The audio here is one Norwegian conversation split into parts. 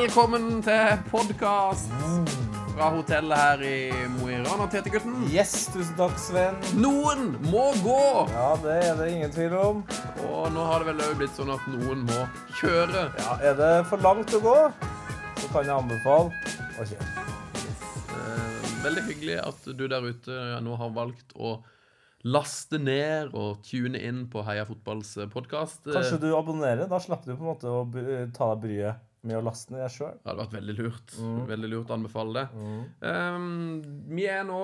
Velkommen til podkast fra hotellet her i Mo i Rana, Tete-gutten. Yes, tusen takk, Sven. Noen må gå! Ja, det er det ingen tvil om. Og nå har det vel òg blitt sånn at noen må kjøre. Ja, Er det for langt å gå, så kan jeg anbefale å kjøre. Eh, veldig hyggelig at du der ute nå har valgt å laste ned og tune inn på Heia Fotballs podkast. Kanskje du abonnerer? Da slipper du på en måte å ta deg bryet med å laste ned sjøl. Det hadde vært veldig lurt. Mm. Veldig lurt å anbefale det. Um, vi er nå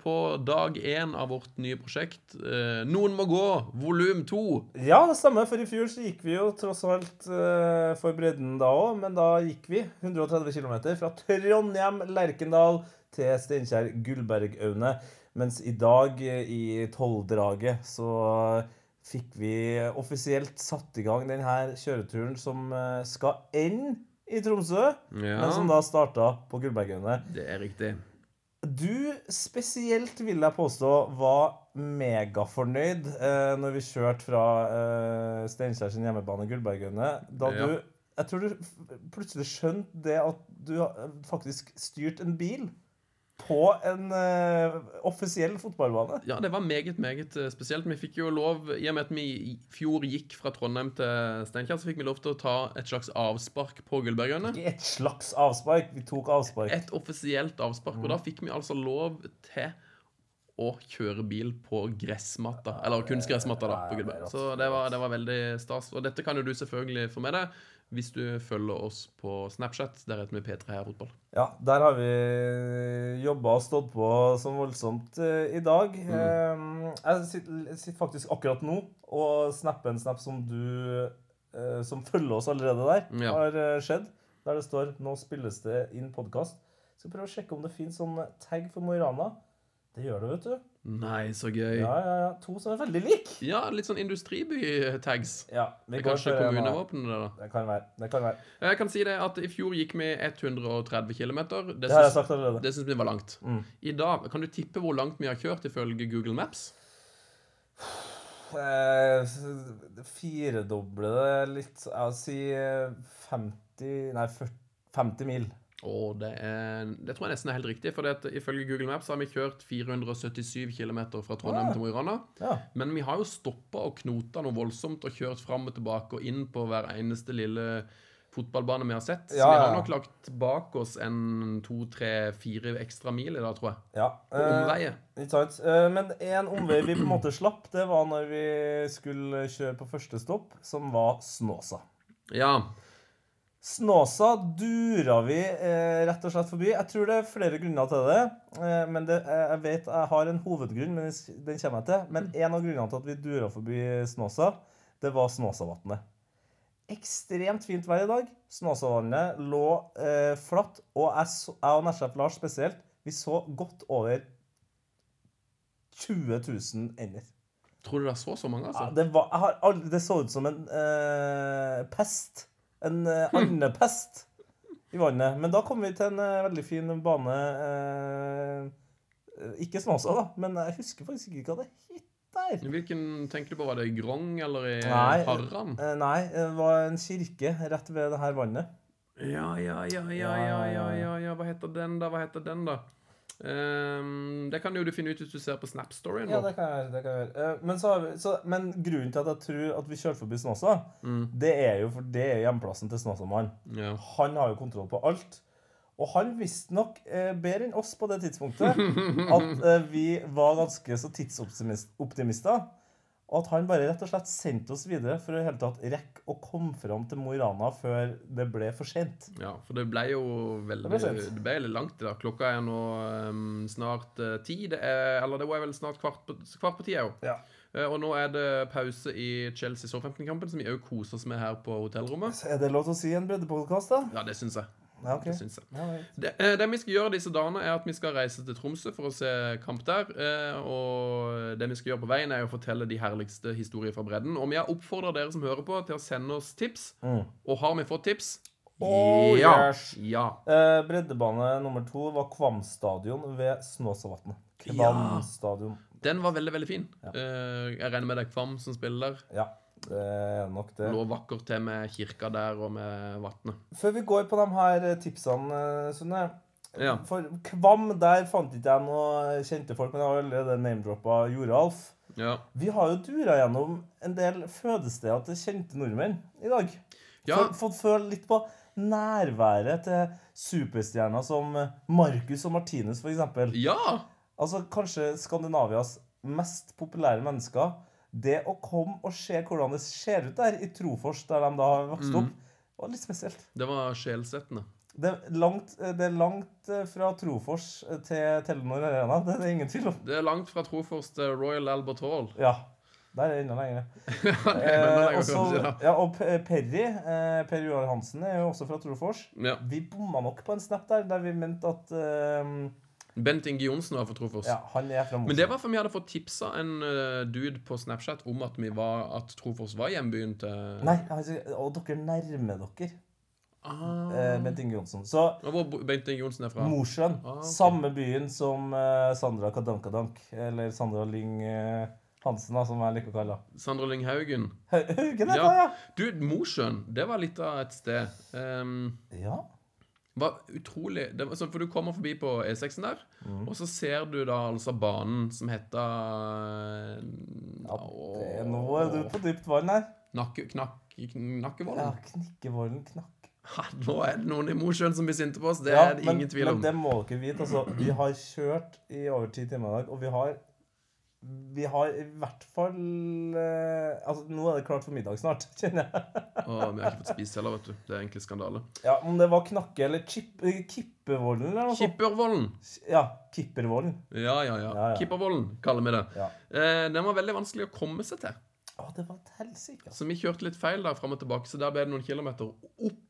på dag én av vårt nye prosjekt. Uh, Noen må gå, volum to. Ja, det samme, For i fjor så gikk vi jo tross alt uh, for bredden da òg, men da gikk vi 130 km fra Trondheim, Lerkendal til Steinkjer, Gullbergaune. Mens i dag, eh, i tolvdraget, så fikk vi offisielt satt i gang denne kjøreturen som eh, skal ende i Tromsø, Ja, men som da starta på Gullbergøyene. det er riktig. Du spesielt, vil jeg påstå, var megafornøyd eh, når vi kjørte fra eh, Steinkjer sin hjemmebane Gullbergøyene. Da Ja. du Jeg tror du plutselig skjønte det at du har faktisk styrte en bil på en uh, offisiell fotballbane. Ja, det var meget, meget eh, spesielt. Vi fikk jo lov, i og med at vi i fjor gikk fra Trondheim til Steinkjer, så fikk vi lov til å ta et slags avspark på Gullbergøyene. Ikke et slags avspark. Vi tok avspark. Et offisielt avspark. Og da fikk vi altså lov til å kjøre bil på gressmatta. Eller kunstgressmatta, da. På Gullberg. er Så det var, det var veldig stas. Og dette kan jo du selvfølgelig få med deg hvis du følger oss på Snapchat. Der heter vi P3 Heia Fotball. Ja, der har vi jobba og stått på som voldsomt eh, i dag. Mm. Eh, jeg sitter, faktisk akkurat nå og snapper en snap som du eh, Som følger oss allerede der, Ja. har eh, skjedd. Der det står 'Nå spilles det inn podkast'. Skal prøve å sjekke om det fins sånn tag for Mo i Rana. Det gjør det, vet du. Nei, så gøy. Ja, ja, ja. To som er veldig like. Ja, litt sånn industriby-tags. Ja, vi Det er går kanskje kommunevåpenet, det, da. Det kan være. Det kan være. Jeg kan si det at i fjor gikk vi 130 km. Det, Det syns- det syns vi var langt. Mm. I dag, Kan du tippe hvor langt vi har kjørt ifølge Google Maps? Eh, Firedoble det litt Jeg vil si eh, 50 Nei, 40, 50 mil. Og det, er, det tror jeg nesten er helt riktig. For det ifølge Google Maps har vi kjørt 477 km fra Trondheim ja. til Mo i Rana. Ja. Men vi har jo stoppa og knota noe voldsomt og kjørt fram og tilbake og inn på hver eneste lille fotballbane vi har sett. Så vi har nok lagt bak oss en to, tre, fire ekstra mil i dag, tror jeg. ja. På omveie. ikke sant? Eh, men en omvei vi på en måte slapp, det var når vi skulle kjøre på første stopp, som var Snåsa. Ja. Snåsa dura vi eh, rett og slett forbi. Jeg tror det er flere grunner til det. Eh, men det, eh, jeg vet jeg har en hovedgrunn, men den- kommer jeg til. Men en av grunnene til at vi dura forbi Snåsa, det var Snåsavatnet. Ekstremt fint vær i dag. Snåsavannet lå eh, flatt, og jeg, så, jeg og Nesjef Lars spesielt, vi så godt over 20 000 ender. Tror du det så så mange, Ja, altså? det, var, aldri, det så ut som en eh, pest. En uh, andepest i vannet. Men da kom vi til en eh, veldig fin bane. eh, ikke Snåsa, da, men jeg husker faktisk ikke hva det het der. Hvilken tenker du på? Var det i Grong eller i Nei. Harran? Eh, nei, det var en kirke rett ved det her vannet. Ja, ja, ja, ja, ja, ja, ja, ja. Hva heter den, da? Hva heter den, da? Ehm, det kan jo du finne ut hvis du ser på Snap-storyen Ja, det kan jeg. Det kan jeg gjøre. Eh, men, så så, men grunnen til at jeg tror at vi kjørte forbi Snåsa, Mm. det er jo for det er hjemplassen til Snåsamannen. Ja. Han har jo kontroll på alt. Og han visste nok eh, bedre enn oss på det tidspunktet at eh, vi var ganske så tidsoptimister. Og at han bare rett og slett sendte oss videre for å hele tatt rekke å komme fram til Mo i Rana før det ble for sent. ja, for det ble jo veldig Det ble. Det ble litt langt i dag. Klokka er nå um, snart uh, ti. Det er, eller det var vel snart kvart på, kvart på ti òg. Ja. og nå er det pause i Chelsea Southampton-kampen, som vi òg koser oss med her på hotellrommet. Er det lov til å si en breddepodkast, da? Ja, det syns jeg. Ja, okay. Det syns jeg. Ja. Det, eh, det vi skal gjøre disse dagene, er at vi skal reise til Tromsø for å se kamp der. eh, Og det vi skal gjøre på veien, er å fortelle de herligste historier fra bredden. Og vi har oppfordra dere som hører på, til å sende oss tips. Mm. Og har vi fått tips? Oh, ja. yes. ja. Eh, breddebane nummer to var Kvam stadion ved Snåsavatnet. Kvam stadion. Den var veldig, veldig fin. Eh, Jeg regner med det er Kvam som spiller der. Ja, det er nok det. Lå vakkert til med kirka der og med vannet. Før vi går på de her eh, tipsene, eh, Sunne Ja. For Kvam, der fant ikke jeg noe kjente folk, men jeg har allerede name-droppa Joralf. Ja. Vi har jo dura gjennom en del fødesteder til kjente nordmenn i dag. Ja. Fått- føle litt på nærværet til superstjerner som Marcus og Martinus, f.eks. ja. Altså kanskje Skandinavias mest populære mennesker. Det å komme og se hvordan det ser ut der i Trofors, der de da har vokst Mm. opp, var litt spesielt. Det var sjelsettende. Det er langt, det er langt eh, fra Trofors til Telenor Arena, det er det ingen tvil om. Det er langt fra Trofors til Royal Albert Hall. Ja. Der er det enda lenger. Er Eh, også, ja, og Perry, eh, Per Joar Hansen, er jo også fra Trofors. Ja. Vi bomma nok på en snap der, der vi mente at eh, Bent Inge Johnsen var fra Trofors. Ja, han er fra Men det var for vi hadde fått tipsa en eh, dude på Snapchat om at, vi var, at Trofors var hjembyen til Nei, altså, og dere nærmer dere ah. eh, Bent Inge Johnsen. Så Hvor Bent Inge Johnsen er fra? Mosjøen. Ah, okay. Samme byen som eh, Sandra Kadankadank. Eller Sandra Lyng Hansen, da, som jeg liker å kalle henne. Sandra Lyng Haugen. Haugen Haugen, Ja. det, ja. Du, Mosjøen, det var litt av et sted. Um, ja. Var utrolig det var, sånn, For du kommer forbi på E6-en der, Mm. og så ser du da altså banen som heter ja det, nå er du på dypt vann her. Nakke, knakk, Ja? Knikkevollen knakk. Ha, nå er det noen i Mosjøen som blir sinte på oss. Det Ja, er det men, ingen tvil om. Men det må dere vite. Altså, vi har kjørt i over ti timer i dag, og vi har vi har i hvert fall eh, Altså, nå er det klart for middag snart, kjenner jeg. Å, vi har ikke fått spist heller, vet du. Det er egentlig skandale. Ja, Om det var Knakke eller Chip, kippervollen eller noe sånt. Kippervollen. Ja, Kippervollen. Ja, ja, ja. Ja, ja. Kippervollen kaller vi det. Ja. Eh, den var veldig vanskelig å komme seg til. Å, det var et helsike. altså. Så vi kjørte litt feil der fram og tilbake. Så der ble det noen kilometer opp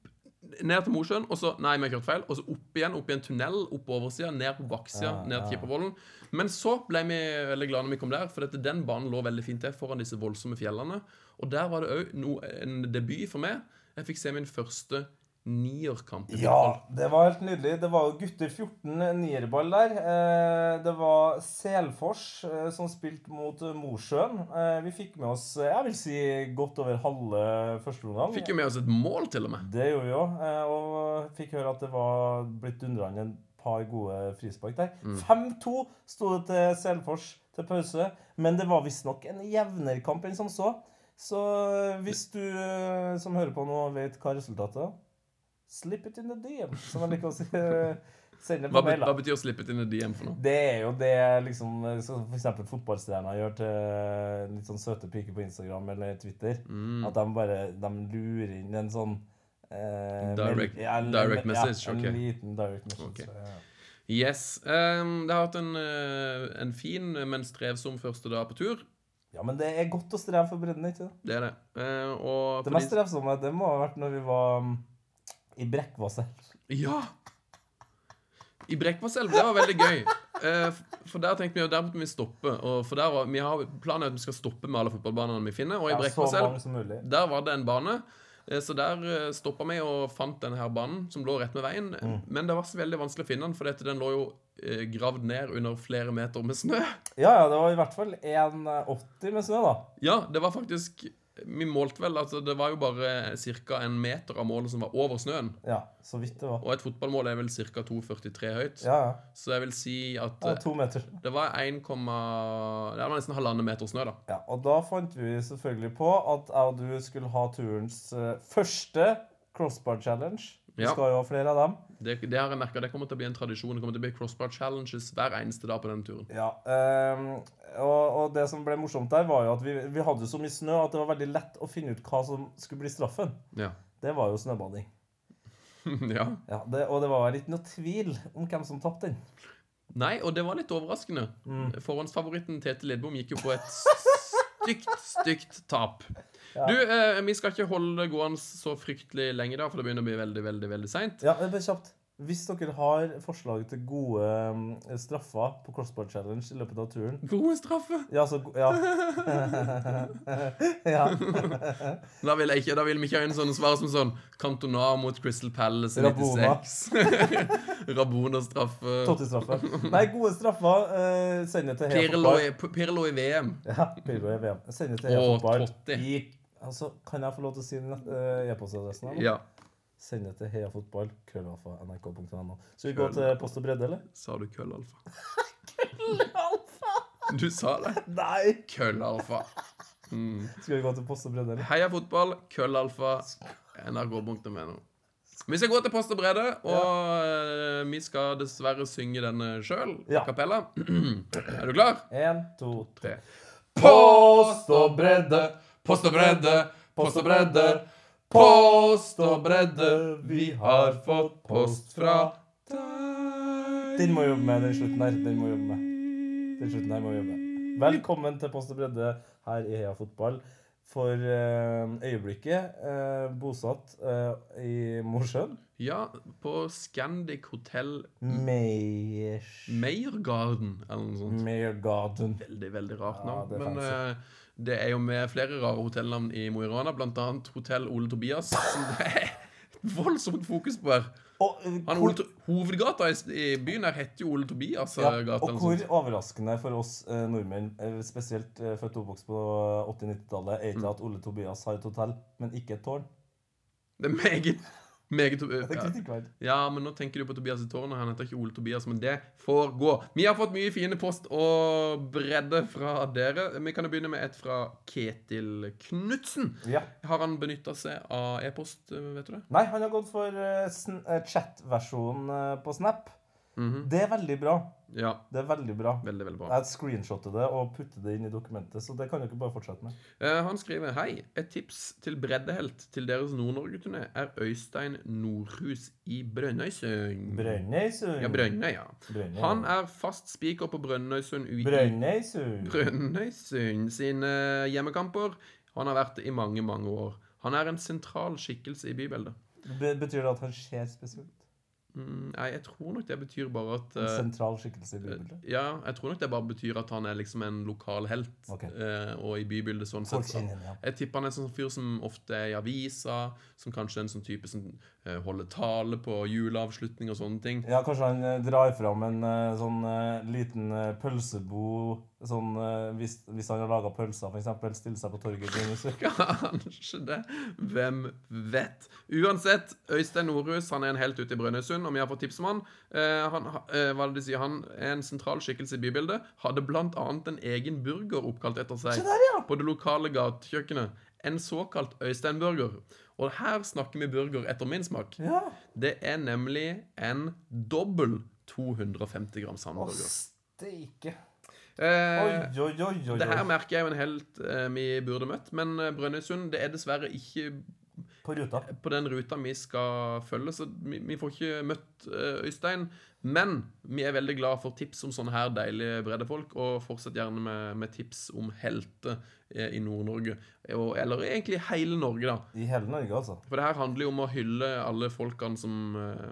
ned til Mosjøen, og så Nei, vi har kjørt feil. Og så opp igjen, opp i en tunnel, opp på oversida, ned på baksida, Ja, ned til ja. Kippervollen. Men så ble vi veldig glade når vi kom der, for dette, den banen lå veldig fint til foran disse voldsomme fjellene. Og der var det òg en debut for meg. Jeg fikk se min første nierkamp. i Ja, det var helt nydelig. Det var jo gutter 14 nierball der. Eh, Det var Selfors eh, som spilte mot eh, Mosjøen. Eh, Vi fikk med oss, eh, jeg vil si, godt over halve første omgang. Fikk jo med oss et mål, til og med. Det gjorde vi òg. Og fikk høre at det var blitt dundrende en par gode frispark der. 5-2 sto det til Selfors til pause, men det var visstnok en jevnere kamp enn som så. Så hvis du eh, som hører på nå, vet hva resultatet er Slip it in the DM, som jeg liker å si. Send Hva, på be, mail. hva betyr å slippe in the DM for noe? Det er jo det liksom f.eks. fotballstjerner gjør til litt sånn søte piker på Instagram eller Twitter. Mm. At de bare de lurer inn en sånn eh, Direct- mel- en- direct message, Ja, en okay. liten direct message. Okay. så, ja. Yes. Um, det har vært en, eh, en fin, men strevsom første dag på tur. ja, men det er godt å streve for bredden, ikke det? Det er det. Uh, Det mest strevsomme det må ha vært når vi var mm, i Brekkvasselv. Ja! I Brekkvasselv. Det var veldig gøy. Eh, for der tenkte vi jo, der måtte vi stoppe. Og for der var, vi har Planen er at vi skal stoppe med alle fotballbanene vi finner. Og i Ja, Brekkvasselv. Der var det en bane. Eh, Så der stoppa vi og fant denne her banen, som lå rett med veien. Mm. Men det var så veldig vanskelig å finne den, for den lå jo eh, gravd ned under flere meter med snø. Ja, ja, det var i hvert fall 1,80 med snø, da. Ja, det var faktisk Vi målte vel altså Det var jo bare ca. en meter av målet som var over snøen. Ja, så vidt det var. Og et fotballmål er vel ca. 2,43 høyt. Ja, ja. Så jeg vil si at ja to meter. det var 1, det var nesten halvannen meter snø, da. Ja, og da fant vi selvfølgelig på at jeg og du skulle ha turens eh, første crossbar challenge. Vi Ja. skal jo ha flere av dem. Det, det har jeg merket, det kommer til å bli en tradisjon. Det kommer til å bli crossbar challenges hver eneste dag på denne turen. Ja, um, og, og det som ble morsomt der, var jo at vi, vi hadde så mye snø at det var veldig lett å finne ut hva som skulle bli straffen. Ja. Det var jo snøbading. ja. Ja, det, og det var ikke noe tvil om hvem som tapte den. Nei, og det var litt overraskende. Mm. Forhåndsfavoritten Tete Lidbom gikk jo på et stygt, stygt tap. Du, eh, vi skal ikke holde det gående så fryktelig lenge, da, for det begynner å bli veldig, veldig, veldig seint. Ja, det blir kjapt. Hvis dere har forslag til gode um, straffer på Crossbar Challenge i løpet av turen Gode straffer. Ja, så Ja. ja. Da vil, jeg ikke, da vil vi ikke ha en sånn svar som sånn Cantona mot Crystal Palace i Rabona. 96. Rabona-straffe. Totti-straffe. Nei, gode straffer. Uh, send det til Pirlo i, Pirlo i VM. Ja, Pirlo i VM. Send det til Heia Å, Totti. I, altså, kan jeg få lov til å si uh, e-postadressen? Ja. Send det til heiafotball. Krøllalfa. NRK.no. Skal vi gå til post og bredde, eller? Sa du køllalfa? Du sa det. Nei! Køllalfa. Mm. Skal vi gå til post og bredde, eller? Heia fotball, køllalfa, nrk.no. Vi skal gå til post og bredde, og ja. vi skal dessverre synge denne sjøl. Ja. Kapella. er du klar? Én, to, tre. Tre. Post og bredde, post og bredde, post og bredde. Post og bredde, vi har fått post fra deg. Den må jobbe med, den slutten her. Den må jobbe med. Den slutten her må jobbe med. Velkommen til Post og bredde her i Heia Fotball. For eh, øyeblikket eh, bosatt eh, i Mosjøen. Ja, på Scandic Hotel Meyers... Meiergarden, eller noe sånt. Meyergarden. Veldig, veldig rart Ja, navn. er Men det er jo med flere rare hotellnavn i Mo i Rana, annet Hotell Ole Tobias, som det er voldsomt fokus på her. Og, eh, Han, hvor, hovedgata i, i byen her heter jo Ole Tobias. ja, eh, gata, og hvor overraskende for oss eh, nordmenn, eh, spesielt eh, født og oppvokst på 80-90-tallet, er Mm. at Ole Tobias har et hotell, men ikke et tårn. Det er meget, meget er ja. ja, men nå tenker du på Tobias i tårnet. Han heter ikke Ole Tobias, men det får gå. Vi har fått mye fine post og bredde fra dere. Vi kan jo begynne med et fra Ketil Knutsen. Ja. Har han benytta seg av e-post, eh, vet du det? Nei, han har gått for uh, eh, chat-versjonen uh, på Snap. Mhm. Det er veldig bra. Ja, Det er veldig bra. veldig, veldig bra. Jeg screenshotter det og putter det inn i dokumentet, så det kan dere bare fortsette med. Eh, han skriver Hei, et tips til breddehelt til deres Nord-Norge-turné er Øystein Nordhus i Brønnøysund. Brønnøysund. Ja, Brønnøy, ja. Brønnøy. Han er fast spiker på Brønnøysund UI. Brønnøysund. Brønnøysund sine hjemmekamper. Han har vært det i mange, mange år. Han er en sentral skikkelse i bybildet. Be betyr det at han ser spesielt? Mm, nei, jeg tror nok det betyr bare at En eh, sentral skikkelse i bybildet? Ja, jeg tror nok det bare betyr at han er liksom en lokal helt. Ok. eh, og i bybildet sånn sett. kjenner. Jeg tipper han er en sånn fyr som ofte er i avisa, som kanskje er en sånn type som eh, holder tale på juleavslutning og sånne ting. Ja, kanskje han eh, drar fram en eh, sånn eh, liten eh, pølsebo sånn, eh, hvis, hvis han har laga pølser, f.eks. Stille seg på torget. Kanskje det. Hvem vet? Uansett, Øystein Norhus han er en helt ute i Brønnøysund, og vi har fått tips om han. Eh, han, eh, hva det de sier? han er en sentral skikkelse i bybildet. Hadde annet en egen burger oppkalt etter seg der, ja! på det lokale gatekjøkkenet. En såkalt Øystein-burger. Og her snakker vi burger etter min smak. Ja. Det er nemlig en dobbel 250 grams Å, hamburger. steike. Eh, Oi, oi, oi, oi. det her merker jeg jo en helt eh, vi burde møtt, men eh, Brønnøysund det er dessverre ikke På ruta. på den ruta vi skal følge, så vi, vi får ikke møtt eh, Øystein. Men vi er veldig glad for tips om sånne her deilige breddefolk, og fortsett gjerne med, med tips om helter eh, i Nord-Norge. Eller egentlig hele Norge, da. I hele Norge, altså. For det her handler jo om å hylle alle folkene som, eh,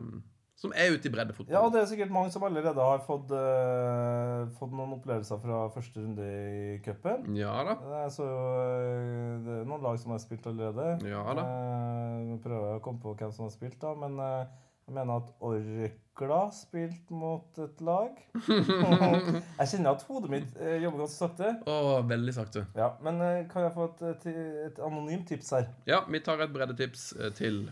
som er ute i Ja, og det er sikkert mange som allerede har fått, uh, fått noen opplevelser fra første runde i cupen. Ja da. Jeg så eh, det er noen lag som har spilt allerede. Ja da. Uh, prøver å komme på hvem som har spilt, da, men jeg mener at Orkla spilte mot et lag. jeg kjenner at hodet mitt jobber ganske sakte. Oh, veldig sakte. Ja, Men kan jeg få et, et, et anonymt tips her? Ja, vi tar et breddetips til.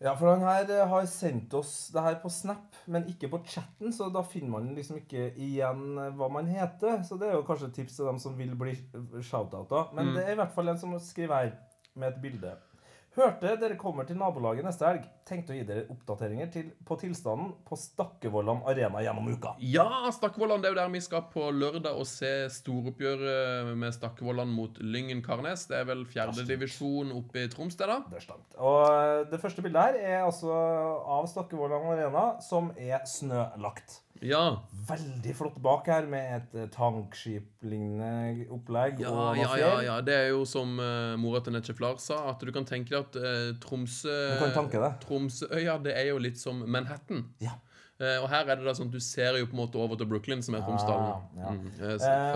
Ja, for han her eh, har sendt oss det her på Snap, men ikke på chatten, så da finner man liksom ikke igjen eh, hva man heter. Så det er jo kanskje et tips til dem som vil bli shoutouta. Men Mm. det er i hvert fall en som skriver her med et bilde. Hørte dere kommer til nabolaget neste helg. Tenkte å gi dere oppdateringer til, på tilstanden på Stakkevollan Arena gjennom uka. Ja, Stakkevollan, det er jo der vi skal på lørdag og se storoppgjøret med Stakkevollan mot Lyngen Karnes. Det er vel fjerdedivisjon oppe i Troms, det, da? Det er stemt. Og eh, det første bildet her er altså av Stakkevollan Arena, som er snølagt. Ja. Veldig flott bak her, med et eh, tankskip-lignende opplegg. Ja, ja, ja, ja. Det er jo som uh, mora til Netche Flar sa, at du kan tenke deg at uh, Tromsø Du kan tanke det. Tromsøøya, det er jo litt som Manhattan. Ja. Uh, og her er det da sånn at du ser jo på en måte over til Brooklyn, som er Romsdalen. Ja, ja. Mm,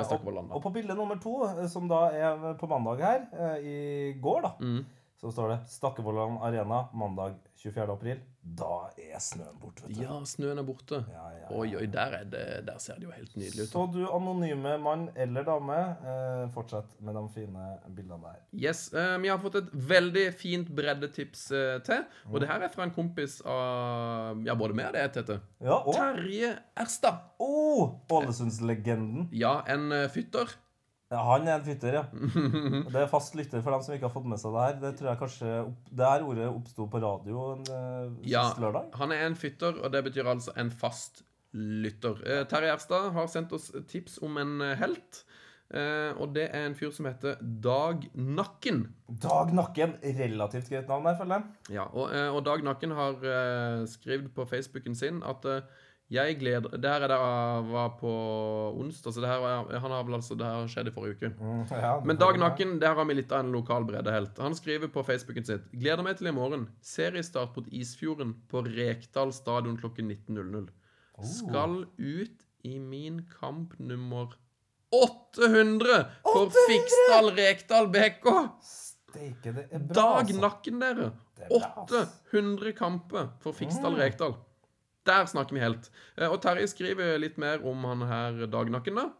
og, og på bilde nummer to, som da er på mandag her, i går, da, Mm. Så står det Stakkevollan Arena mandag 24. april. Da er snøen borte, vet du. Ja, snøen er borte. Ja, ja, ja. Oi, oi, der, er det, der ser det jo helt nydelig ut. Så du anonyme mann eller dame, eh, fortsett med de fine bildene der. Yes, eh, Vi har fått et veldig fint breddetips eh, til. Og det her er fra en kompis av Ja, både meg og det, Tete. Ja, og Terje Erstad. oh, Ålesundslegenden. Ja, en eh, fytter. Ja, han er en fytter, ja. Det er fast lytter for dem som ikke har fått med seg det her. Det tror jeg kanskje opp, Det her ordet oppsto på radio en uh, Ja, sist lørdag. han er en fytter, og det betyr altså en fast lytter. Eh, Terje Erstad har sendt oss tips om en eh, helt. Eh, og det er en fyr som heter Dag Nakken. Dag Nakken. Relativt greit navn jeg føler jeg. Ja, og, eh, og Dag Nakken har eh, skrevet på Facebooken sin at eh, jeg gleder Det her er der jeg var på onsdag, så det her var, han har vel altså Det her skjedde i forrige uke. Mm, ja, Men Dag Nakken, det her har vi litt av en lokal breddehelt. Han skriver på Facebooken sitt Gleder meg til i morgen. Seriestart mot Isfjorden på Rekdal stadion klokken 19.00. Skal ut i min kamp nummer 800 for 800! Fiksdal Rekdal BK! Steike, det er bra, Dag altså. Nakken, dere. Det er bra, ass. 800 kamper for Fiksdal Mm. Rekdal. Der snakker vi helt. Eh, Og Terje skriver litt mer om han her Dagnakken, da.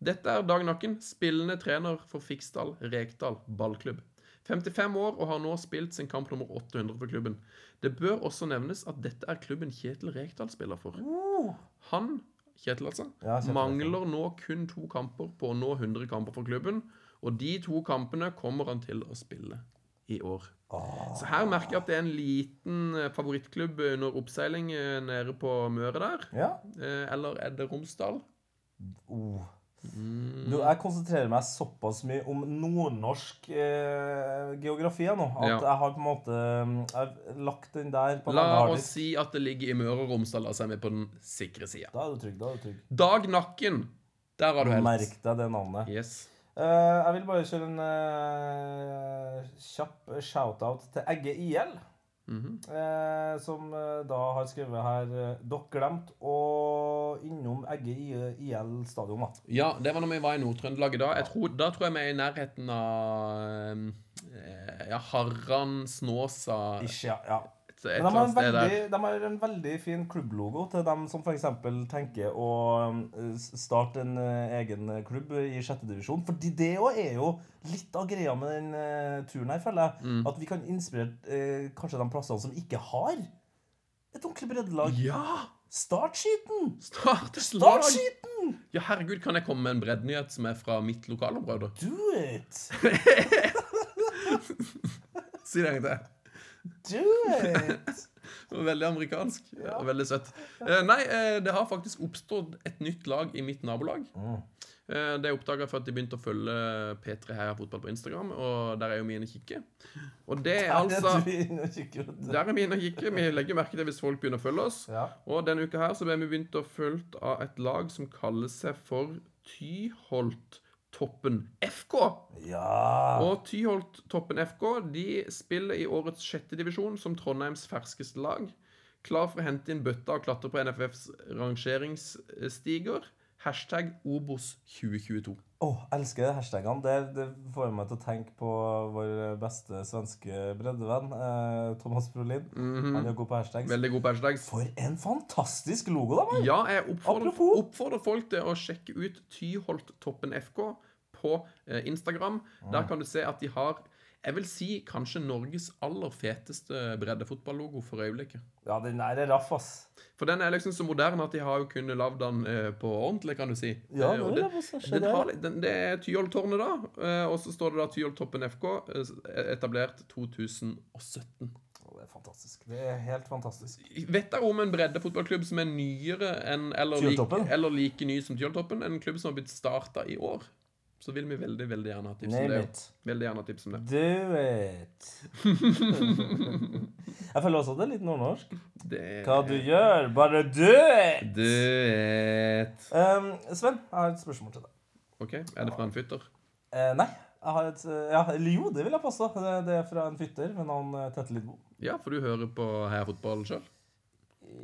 Dette er Dagnakken, spillende trener for Fiksdal Rekdal ballklubb. 55 år og har nå spilt sin kamp nummer 800 for klubben. Det bør også nevnes at dette er klubben Kjetil Rekdal spiller for. Uh, Han, Kjetil altså, Ja, Kjetil mangler nå kun to kamper på å nå 100 kamper for klubben. Og de to kampene kommer han til å spille i år. ah, Så her merker jeg at det er en liten eh, favorittklubb under oppseiling eh, nede på Møre der. ja. Eh, Eller er det Romsdal? Oh. Mm. Du, jeg konsentrerer meg såpass mye om nordnorsk eh, geografi nå, at Ja. jeg har på en måte mm, Jeg lagt den der på La oss si at det ligger i Møre og Romsdal, altså så er vi på den sikre sida. Da er du trygg. da er du trygg. Dag Nakken. Der har du helt. Merk deg det navnet. Yes. Eh, jeg vil bare kjøre en eh, kjapp shout-out til Egge IL. Mhm. eh, som da har skrevet her Dere glemte å innom Egge IL stadion, da. Ja, det var når vi var i Nord-Trøndelag i dag. Jeg tror, da tror jeg vi er i nærheten av eh, ja, Harran, Snåsa Ikke, ja, ja. Et, eller annet sted der. de har en veldig fin klubblogo til dem som f.eks. tenker å eh, starte en eh, egen klubb i sjette divisjon. Fordi det òg er jo litt av greia med den eh, turen her, føler jeg. Mm. At vi kan inspirere eh, kanskje de plassene som ikke har et ordentlig breddelag. Ja! Start skiten! Start Start skiten! Ja, herregud, kan jeg komme med en breddnyhet som er fra mitt lokalområde? Do it! Si det en gang til. Do it! Det var Veldig amerikansk og veldig søtt. Eh, nei, eh, det har faktisk oppstått et nytt lag i mitt nabolag. Mm. Eh, det oppdaga for at de begynte å følge P3 Heia Fotball på Instagram, og der er jo vi inne og kikker. Og det er altså er. Der er vi inne og kikker. Vi legger merke til hvis folk begynner å følge oss. Ja. Og denne uka her så ble vi begynt å følge av et lag som kaller seg for Tyholttoppen FK. ja. Og Tyholttoppen FK de spiller i årets sjette divisjon som Trondheims ferskeste lag. Klar for å hente inn bøtta og klatre på NFFs rangeringsstiger. Hashtag Obos 2022. Åh, elsker de hashtagene. Det, det får meg til å tenke på vår beste svenske breddevenn, eh, Thomas Brolin. Han er god på hashtags. Veldig god på hashtags. For en fantastisk logo, da, Man. Ja, jeg oppfordrer, oppfordrer folk til å sjekke ut Tyholttoppen FK på eh, Instagram. Der kan du se at de har jeg vil si kanskje Norges aller feteste breddefotballogo for øyeblikket. Ja, den er raff, ass. For den er liksom så moderne at de har jo kunnet lagd den eh, på ordentlig, kan du si. Ja, Eh, det er den har, den, det er Tyholttårnet, da. eh, og så står det da Tyholttoppen FK, etablert 2017. Det er fantastisk. Det er helt fantastisk. Vet dere om en breddefotballklubb som er nyere enn eller, like, eller like ny som Tyholttoppen? En klubb som har blitt starta i år. Så vil vi veldig veldig gjerne ha tips om det. it. Veldig gjerne ha tips om det. Do it. Jeg føler også at det er litt nordnorsk. Det Hva du gjør, bare do it! Do it! Um, Sven, jeg har et spørsmål til deg. OK, er det fra en fytter? Uh, nei, jeg har et eh, Ja, eller jo, det vil jeg påstå. Det, det er fra en fytter ved navn eh, Tette Lidbo. Ja, for du hører på Heia Fotball sjøl?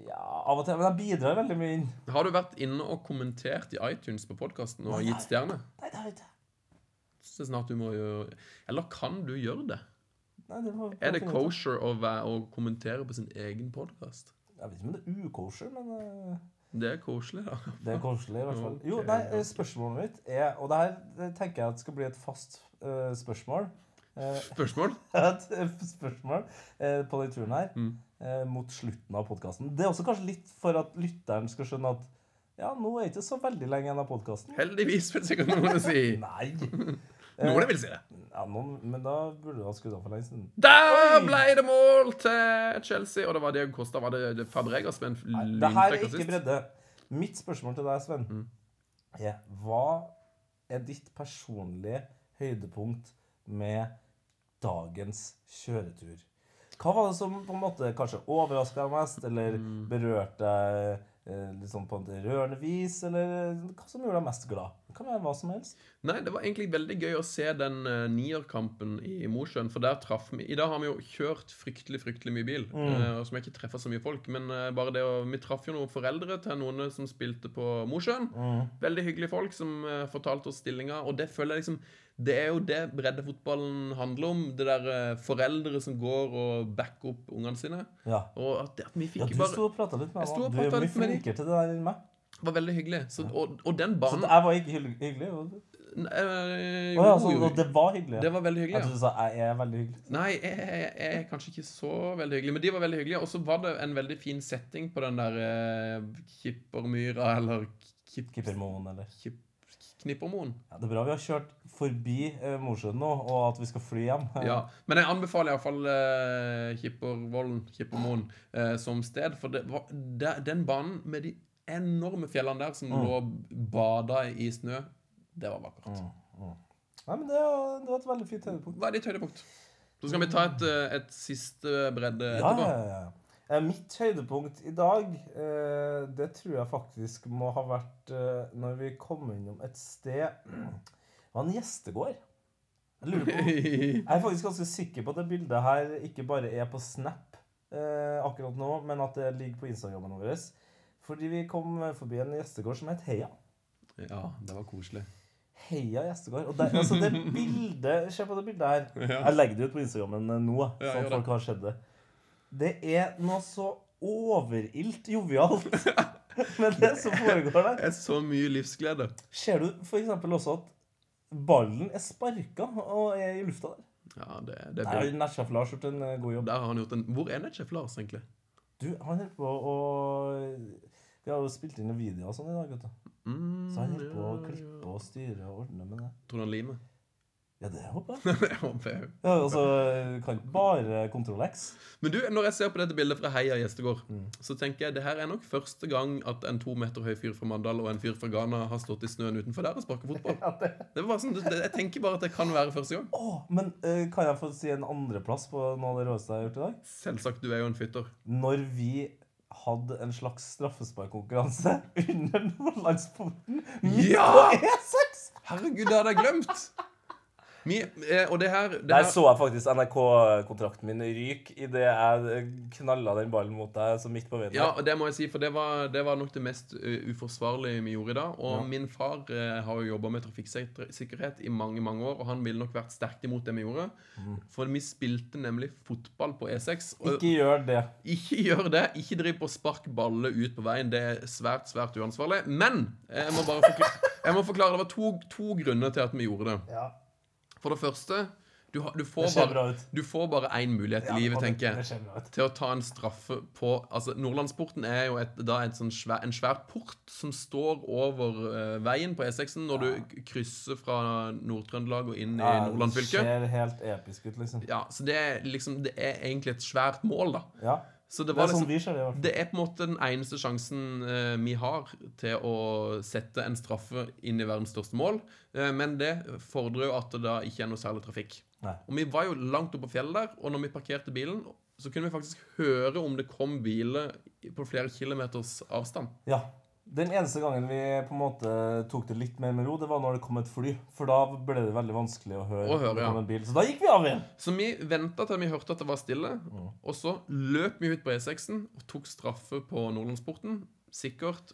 Ja, av og til. Men jeg bidrar veldig mye inn. Har du vært inne og kommentert i iTunes på podkasten og Nei. gitt stjerne? Nei, det har jeg ikke. Så snart du må gjøre Eller kan du gjøre det? Nei, det var, Er det kosher å, være, å kommentere på sin egen podkast? Jeg vet ikke om det er ukosher, men eh, Det er koselig, da. det er koselig i hvert fall. Jo, nei, spørsmålet mitt er Og det her tenker jeg at skal bli et fast uh, spørsmål. Eh, Spørsmål? et spørsmål uh, på den turen her Mm. mot slutten av podkasten. Det er også kanskje litt for at lytteren skal skjønne at ja, nå er det ikke så veldig lenge igjen av podkasten. Heldigvis, vil sikkert noen si. Nei. Noen vil si det. Ja, noen, men da burde du ha skutt av for lenge siden. Der ble det mål til Chelsea! Og det var det Costa var det, Fabregas med en Nei, det her er ikke bredde. Mitt spørsmål til deg, Sven, Mm. er hva er ditt personlige høydepunkt med dagens kjøretur? Hva var det som på en måte kanskje overraska mest, eller Mm. berørte deg eh, litt sånn på et rørende vis, eller hva som gjorde deg mest glad? Kan være hva som helst. Nei, det var egentlig veldig gøy å se den uh, nierkampen i Mosjøen, for der traff vi I dag har vi jo kjørt fryktelig, fryktelig mye bil, Mm. uh, som jeg ikke treffer så mye folk, men uh, bare det å Vi traff jo noen foreldre til noen som spilte på Mosjøen. Mm. Veldig hyggelige folk som fortalte oss stillinga, og det føler jeg liksom Det er jo det breddefotballen handler om. Det der foreldre som går og backer opp ungene sine. Ja. Og at, at vi ja, du bare sto og prata litt med ham. Du er mye flinkere til det der enn meg. Var veldig hyggelig. Så, og, og den Så banen jeg var ikke hyggelig? hyggelig og- Nei, jo, ja, så jo, det var hyggelig? det var veldig hyggelig. Jeg Ja. trodde du sa jeg er veldig hyggelig. Nei, jeg, jeg, jeg er kanskje ikke så veldig hyggelig, men de var veldig hyggelige. Og så var det en veldig fin setting på den der eh, Kippermyra, eller kip, Kippermoen, eller kip, Knippermoen. ja, Det er bra vi har kjørt forbi eh, Mosjøen nå, og at vi skal fly hjem. Ja. Men jeg anbefaler iallfall eh, Kippervollen, Kippermoen, eh, som sted. For det var, det, den banen med de enorme fjellene der som Mm. lå bada i snø, det var vakkert. Mm, mm. Nei, men det, var- det var et veldig fint høydepunkt. Hva er ditt høydepunkt? Så skal vi ta et, eh, et siste bredde Ja, etterpå. ja, ja. Eh, Mitt høydepunkt i dag, eh, det tror jeg faktisk må ha vært eh, når vi kom innom et sted Det var en gjestegård. Jeg lurer på Jeg er faktisk ganske sikker på at det bildet her ikke bare er på Snap eh, akkurat nå, men at det ligger på Instagrammen vår. Fordi vi kom forbi en gjestegård som het Heia. Ja, det var koselig. Heia gjestegård. Og det, altså det bildet Se på det bildet her. Ja. Jeg legger det ut på Instagrammen eh, nå, Ja, så gjør folk har sett det. Det er noe så overilt jovialt med det som foregår der. Det er så mye livsglede. Ser du f.eks. også at ballen er sparka og er i lufta der? Ja, det, det er Der har bra. Lars gjort en eh, god jobb. Der har han gjort en Hvor er Netchef Lars, egentlig? Du, han holder på å Vi har jo spilt inn videoer og sånn i dag, vet du. Mm, Så han holder på å klippe og styre og ordne med det. Tror du han limer? Ja, det håper jeg. det håper jeg. Ja, altså, kan bare Kontroll X. Men du, når jeg ser på dette bildet fra Heia gjestegård, Mm. så tenker jeg det her er nok første gang at en to meter høy fyr fra Mandal og en fyr fra Ghana har stått i snøen utenfor der og sparket fotball. Ja, det. Det var sånn, jeg tenker bare at det kan være første gang. Åh, men uh, kan jeg få si en andreplass på noe av det råeste jeg har gjort i dag? Selvsagt, du er jo en fytter. Når vi hadde en slags straffesparkkonkurranse under Nordlandsporten midt Ja! på E6! Herregud, det hadde jeg glemt! Vi, eh, og det her, det Der her så jeg faktisk NRK-kontrakten min ryke idet jeg knalla den ballen mot deg så midt på veien. Ja, det må jeg si, for det var, det var nok det mest uh, uforsvarlige vi gjorde i dag. Og Ja. min far eh, har jo jobba med trafikksikkerhet i mange mange år, og han ville nok vært sterkt imot det vi gjorde. For vi spilte nemlig fotball på E6. Og Ikke gjør det. ikke gjør det. Ikke driv på spark baller ut på veien. Det er svært, svært uansvarlig. Men jeg må bare forklare, jeg må forklare det var to, to grunner til at vi gjorde det. Ja, For det første, du, har- du får bare, du får bare én mulighet i livet, tenker jeg til å ta en straffe på Altså, Nordlandsporten er jo et, da et sånn svær, en svær port som står over uh, veien på E6-en når du krysser fra Nord-Trøndelag og inn i Nordland fylke. Det ser helt episk ut, liksom. Ja, så det er liksom Det er egentlig et svært mål, da. Ja, Så det Det er sånn liksom det er på en måte den eneste sjansen eh, vi har til å sette en straffe inn i verdens største mål. Eh, men det fordrer jo at det da ikke er noe særlig trafikk. Nei. Og vi var jo langt oppe på fjellet der, og når vi parkerte bilen, så kunne vi faktisk høre om det kom biler på flere kilometers avstand. Ja. Den eneste gangen vi på en måte tok det litt mer med ro, det var når det kom et fly. For da ble det veldig vanskelig å høre. Å høre, ja. en bil. Så da gikk vi av igjen. Så vi venta til vi hørte at det var stille, Mm. og så løp vi ut på E6-en og tok straffe på Nordlandsporten. Sikkert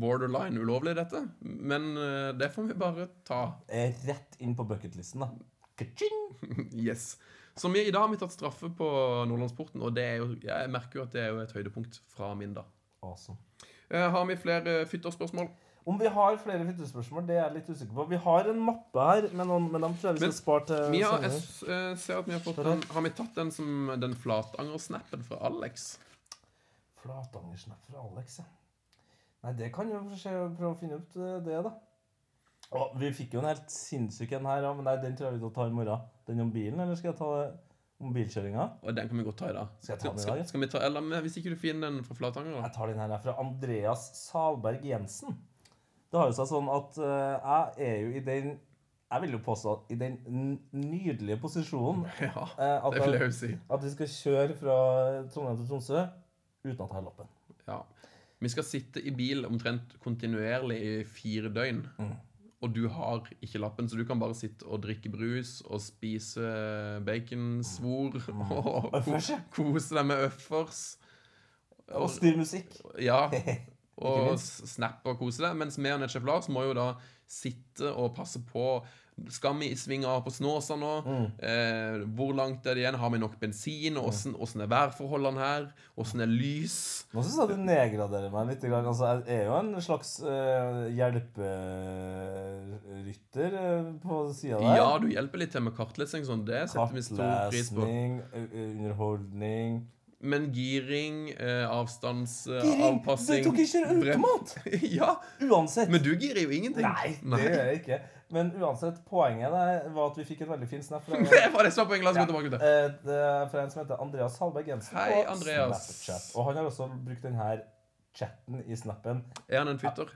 borderline ulovlig, dette, men eh, det får vi bare ta. Eh, Rett inn på bucketlisten, da. Yes. Så vi, i dag har vi tatt straffe på Nordlandsporten, og det jo, jeg merker jo at det er jo et høydepunkt fra min dag. Awesome. Eh, har vi flere fytterspørsmål? Om vi har flere fytterspørsmål, det er jeg litt usikker på. Vi har en mappe her, men, noen, men dem tror jeg vi skal spare til Vi har, jeg eh, ser at vi har fått den Har vi tatt den som den Flatanger-snappen fra Alex? Flatanger-snap fra Alex, ja. Nei, det kan jo skje. prøve å finne ut eh, det, da. Å, vi fikk jo en helt sinnssyk en her, ja, men nei, den tror jeg vi tar i morgen. Den om bilen, eller skal jeg ta det om bilkjøringa? Og den kan vi godt ta i dag. Skal jeg ta den i skal, dag, ja? skal vi ta, eller hvis ikke du finner den fra Flatanger, da? Jeg tar den her er fra Andreas Salberg Jensen. Det har jo seg sånn at eh, jeg er jo i den Jeg vil jo påstå at i den nydelige posisjonen Ja, eh, at, det vil jeg, jeg jo si. at vi skal kjøre fra Trondheim til Tromsø uten at jeg har lappen. Ja. Vi skal sitte i bil omtrent kontinuerlig i fire døgn. Mm. Og du har ikke lappen, så du kan bare sitte og drikke brus og spise baconsvor og ko kose deg med øffers. Og styr musikk. Ja, og snappe og kose deg. Mens vi og Netchef Lars må jo da sitte og passe på. Skal vi svinge av på Snåsa nå? Mm. Eh, hvor langt er det igjen? Har vi nok bensin? Åssen mm. er værforholdene her? Åssen er lys? Nå syns jeg du nedgraderer meg litt. Altså, jeg er jo en slags uh, hjelperytter uh, på sida der. Ja, du hjelper litt til med kartlesing. Sånn. Det setter vi stor pris på. Kartlesning, underholdning Men giring, eh, avstandsavpassing Eh, Giring! Du tok ikke automat! ja, Uansett. men du girer jo ingenting. Nei, det gjør jeg ikke. Men uansett, poenget der var at vi fikk en veldig fin snap fra, Det var det som var poenget. La oss Ja. gå tilbake til det. eh, det er fra en som heter Andreas Halberg Jensen Hei, på Andreas. Snapchat. Og han har også brukt denne chatten i snappen. Er han en fytter?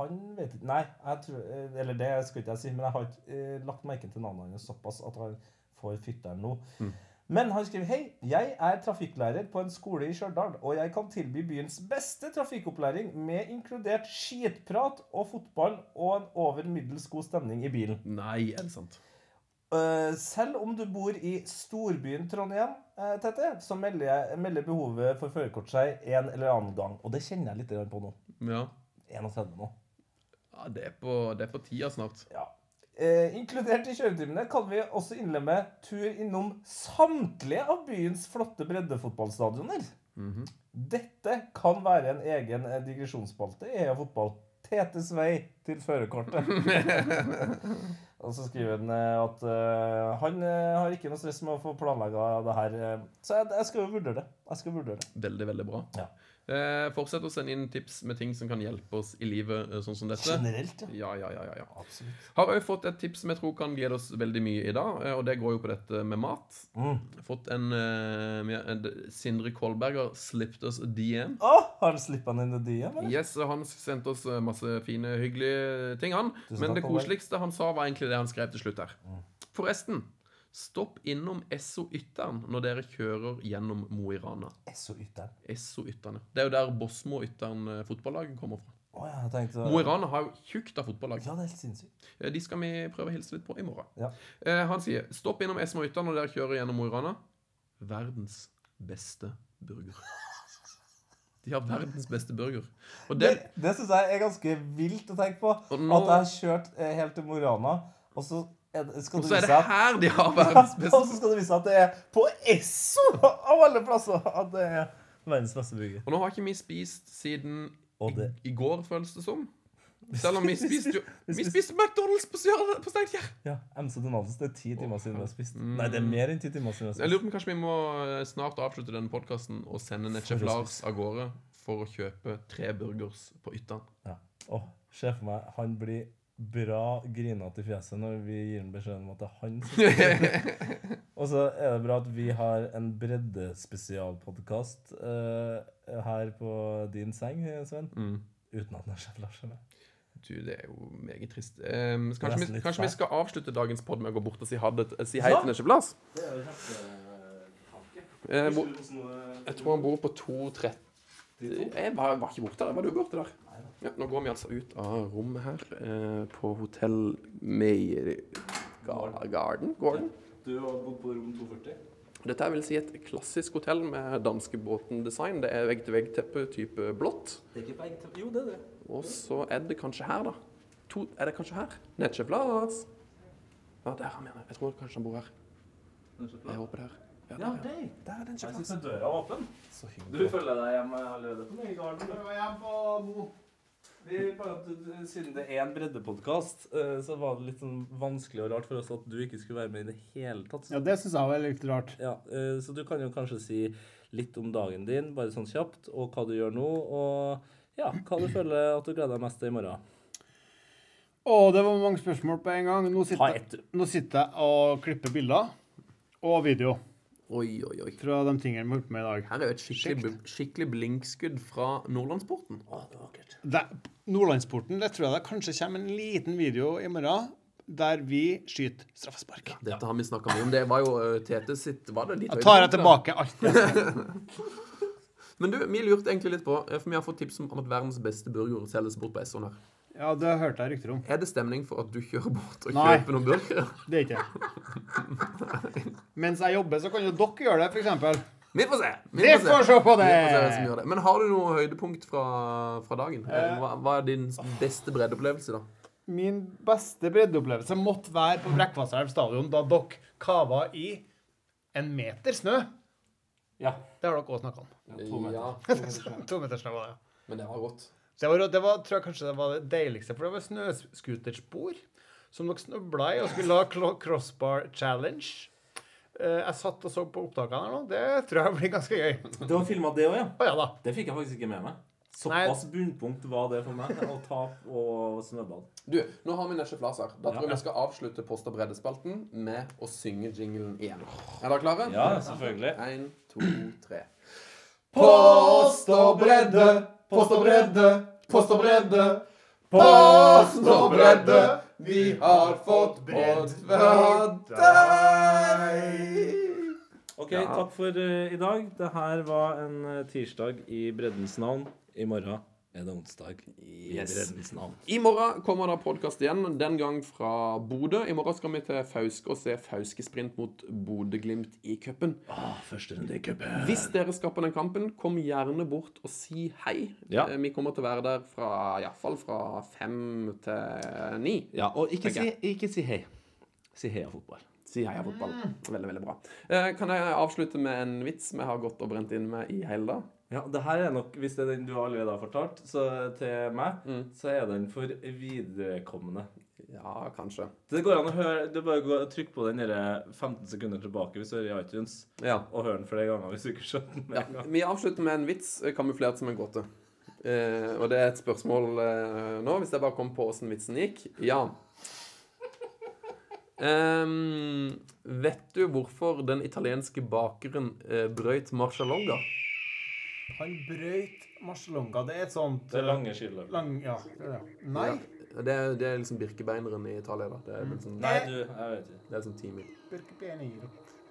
Han vet ikke Nei, jeg tror, eh, eller det skal ikke jeg si, men jeg har ikke eh, lagt merke til navnet hans såpass at han får fytteren nå. Mm. Men han skriver Hei, jeg er trafikklærer på en skole i Stjørdal, og jeg kan tilby byens beste trafikkopplæring med inkludert skitprat og fotball og en over middels god stemning i bilen. Nei, er det sant? Eh, selv om du bor i storbyen Trondheim, Tete, så melder, melder behovet for førerkort seg en eller annen gang. Og det kjenner jeg litt på nå. Ja. 31 nå. ja det, er på, det er på tida snart. Ja. Eh, inkludert i kjøretimene kan vi også innlemme tur innom samtlige av byens flotte breddefotballstadioner. Mhm. Dette kan være en egen eh, digresjonsspalte i EA Fotball. Tetes vei til førerkortet. Og så skriver han eh, at uh, han eh, har ikke noe stress med å få planlegga det her. eh. Så jeg, jeg skal jo vurdere det. Jeg skal vurdere det. Veldig, veldig bra. Ja. Eh, fortsett å sende inn tips med ting som kan hjelpe oss i livet, eh, sånn som dette. Generelt, ja. Ja, ja, ja, ja. Absolutt. Har òg fått et tips som jeg tror kan glede oss veldig mye i dag, eh, og det går jo på dette med mat. Mm. Fått en, eh, en Sindre Kolberger slipped oss DM. Oh, har han slippa han inn i DM, eller? Yes, Han sendte oss masse fine, hyggelige ting, han. Men det koseligste han sa, var egentlig det han skrev til slutt her. Mm. Forresten, stopp innom Esso Ytteren når dere kjører gjennom Mo i Rana. Esso Ytteren. Esso Ytterne. Det er jo der Bosmo Ytteren fotballag kommer fra. Oh, ja, jeg tenkte Mo i Rana har jo tjukt av fotballag. Ja, det er helt sinnssykt. Eh, De skal vi prøve å hilse litt på i morgen. Ja. Eh, han sier stopp innom Esmo Ytteren når dere kjører gjennom Mo i Rana. Verdens beste burger. De har verdens beste burger. Og Det, det, det syns jeg er ganske vilt å tenke på. Nå- At jeg har kjørt eh, helt til Mo i Rana, og så skal og så er det her de har verdens beste og så skal du vise at det er på Esso av alle plasser at det er verdens beste burger. Og nå har ikke vi spist siden i, i går, føles det som. Selv om vi spiste jo Vi spiste- McDonald's på, på Steinkjer. Ja, MC Donaldus. Det er ti timer siden vi har spist. Mm. Nei, det er mer enn ti timer siden vi har spist. Jeg lurer på om kanskje vi må eh, snart avslutte denne podkasten og sende Netchef Lars av gårde for å kjøpe tre burgers på Ytteren. Ja. Åh, Se for meg han blir bra grinete i fjeset når vi gir ham beskjed om at det er han som Og så er det bra at vi har en breddespesialpodkast uh, her på din seng, Sven. Mm. Uten at Lars er med. Du, det er jo meget trist. Um, kanskje, vi, kanskje vi skal avslutte dagens pod med å gå bort og si, ha si hei Ja. til Nesje. Eh, du hvordan, jeg tror han bor på 230 Jeg var, var ikke borte der. Var du borte der? Ja, nå går vi altså ut av rommet her eh, på hotell Meyer Garden. Gordon. Du har bodd på rom 240? Dette er vil si et klassisk hotell med danskebåten-design. Det er vegg-til-vegg-teppe type blått. Det er ikke til Jo, det er det. Og så er det kanskje her, da. To, er det kanskje her? Netsjeflas. Ja, der han mener. Jeg tror kanskje han bor her. Jeg håper det her. Ja, Ja, der, ja. Der er den Jeg syns døra er åpen. Så Du følger deg hjemme allerede på Nøygarden? Jeg var hjemme på Mo. Vi, bare Siden det er en breddepodkast, så var det litt sånn vanskelig og rart for oss at du ikke skulle være med i det hele tatt. Ja, det syns jeg var litt rart. Ja, eh, Så du kan jo kanskje si litt om dagen din, bare sånn kjapt, og hva du gjør nå, og ja, hva du føler at du gleder deg mest til i morgen. Å, det var mange spørsmål på en gang. Nå sitter, nå sitter jeg og klipper bilder og video Oi, oi, oi. fra de tingene vi har gjort med i dag. Her er jo et skikkelig, skikkelig blinkskudd fra Nordlandsporten. Å, det var vakkert. Det- Nordlandsporten, det tror jeg det kanskje kommer en liten video i morgen der vi skyter straffespark. Dette har vi snakka mye om. Det var jo uh, Tete sitt Var det ditt Jeg tar jeg tilbake alt. Men du, vi lurte egentlig litt på, eh, for vi har fått tips om at verdens beste burger selges bort på Esson her. Ja, det hørte jeg rykter om. Er det stemning for at du kjører bort og Nei. kjøper noen burgere? Det er ikke det. Mens jeg jobber, så kan jo dere gjøre det, f.eks. Vi får se. Vi Vi får se på Vi får se det! det. Men har du noe høydepunkt fra, fra dagen? Eh. Hva, hva er din beste breddeopplevelse, da? Min beste breddeopplevelse måtte være på Brekkvasselv stadion da dere kava i en meter snø. Ja. Det har dere også snakka om. to meter. Ja, To meter snø var det. men det var godt. Det var, det var, tror jeg kanskje det var det deiligste, for det var snøscooterspor som dere snøbla i og skulle ha crossbar challenge. Eh, jeg satt og så på opptakene her nå. Det tror jeg blir ganske gøy. Du har filma det òg, ja? Oh, ja da. Det fikk jeg faktisk ikke med meg. Såpass bunnpunkt var det for meg. Å ta og snøball. Du, nå har vi Nesje Flas. Da tror jeg vi skal avslutte Post og breddespalten med å synge jinglen igjen. Er dere klare? Ja, selvfølgelig. Én, to, tre. Post og bredde, post og bredde, post og bredde. Post og bredde, vi har fått bredd fra deg. Ok, takk for uh, i dag. Det her var en eh, tirsdag i breddens navn. I morgen er det onsdag i Yes. navn. I morgen kommer det podkast igjen, den gang fra Bodø. I morgen skal vi til Fauske og se Fauske-sprint mot Bodø-Glimt i cupen. Ah, første runde i cupen. Hvis dere skal på den kampen, kom gjerne bort og si hei. Ja. Eh, Vi kommer til å være der fra iallfall fra fem til ni. Ja, og ikke si, ikke si hei. Si heia fotball. Si heia fotball. Veldig, veldig bra. Eh, Kan jeg avslutte med en vits vi har gått og brent inn med i hele dag? Ja, det her er nok, Hvis det er den du allerede har fortalt så til meg, så er den for viderekommende. Ja, kanskje. Det går an å høre Det er bare å Trykk på den 15 sekunder tilbake hvis du er i iTunes, Ja. og høre den flere ganger hvis du ikke skjønner den med ja. en gang. Vi avslutter med en vits eh, kamuflert som en gåte. Eh, og det er et spørsmål eh, nå, hvis jeg bare kom på åssen vitsen gikk. Ja. Um, vet du hvorfor den italienske bakeren eh, brøyt marcialonga? Han brøyt marcialonga. Det er et sånt Det er lange skiller. lang, ja, det er det. Nei. Ja, det, er, det er liksom birkebeineren i Italia. da. Det er liksom, Nei, du, jeg vet ikke. det er sånn ti mil.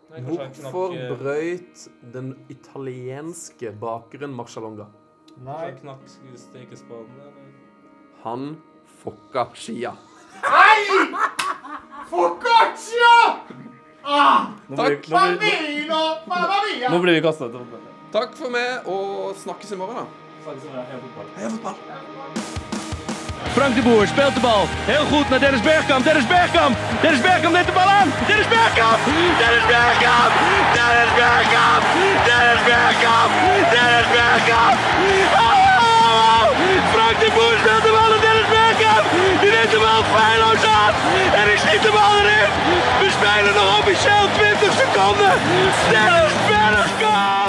Hvorfor knakk, eh, brøyt den italienske bakeren marcialonga? Nei. han knakk stekespaden, eller? Han fucka skia. Nei! Ah! skia! blir, nå blir! Mamma mia! nå blir vi kasta til fotball. Takk for meg, og snakkes i morgen, da. Snakkes. Heia fotball. Heia fotball! Frank de Boer speelt de bal. Heel goed naar Dennis Bergkamp. Dennis Bergkamp. Dennis Bergkamp neemt de bal aan. Dennis Bergkamp. Dennis Bergkamp. Dennis Bergkamp. Dennis Bergkamp. Dennis Bergkamp. Oh! Frank de Boer speelt de bal aan Dennis Bergkamp. Die neemt de bal feilloos aan. En ik schiet de bal erin. We spelen nog officieel 20 seconden. Dennis Bergkamp.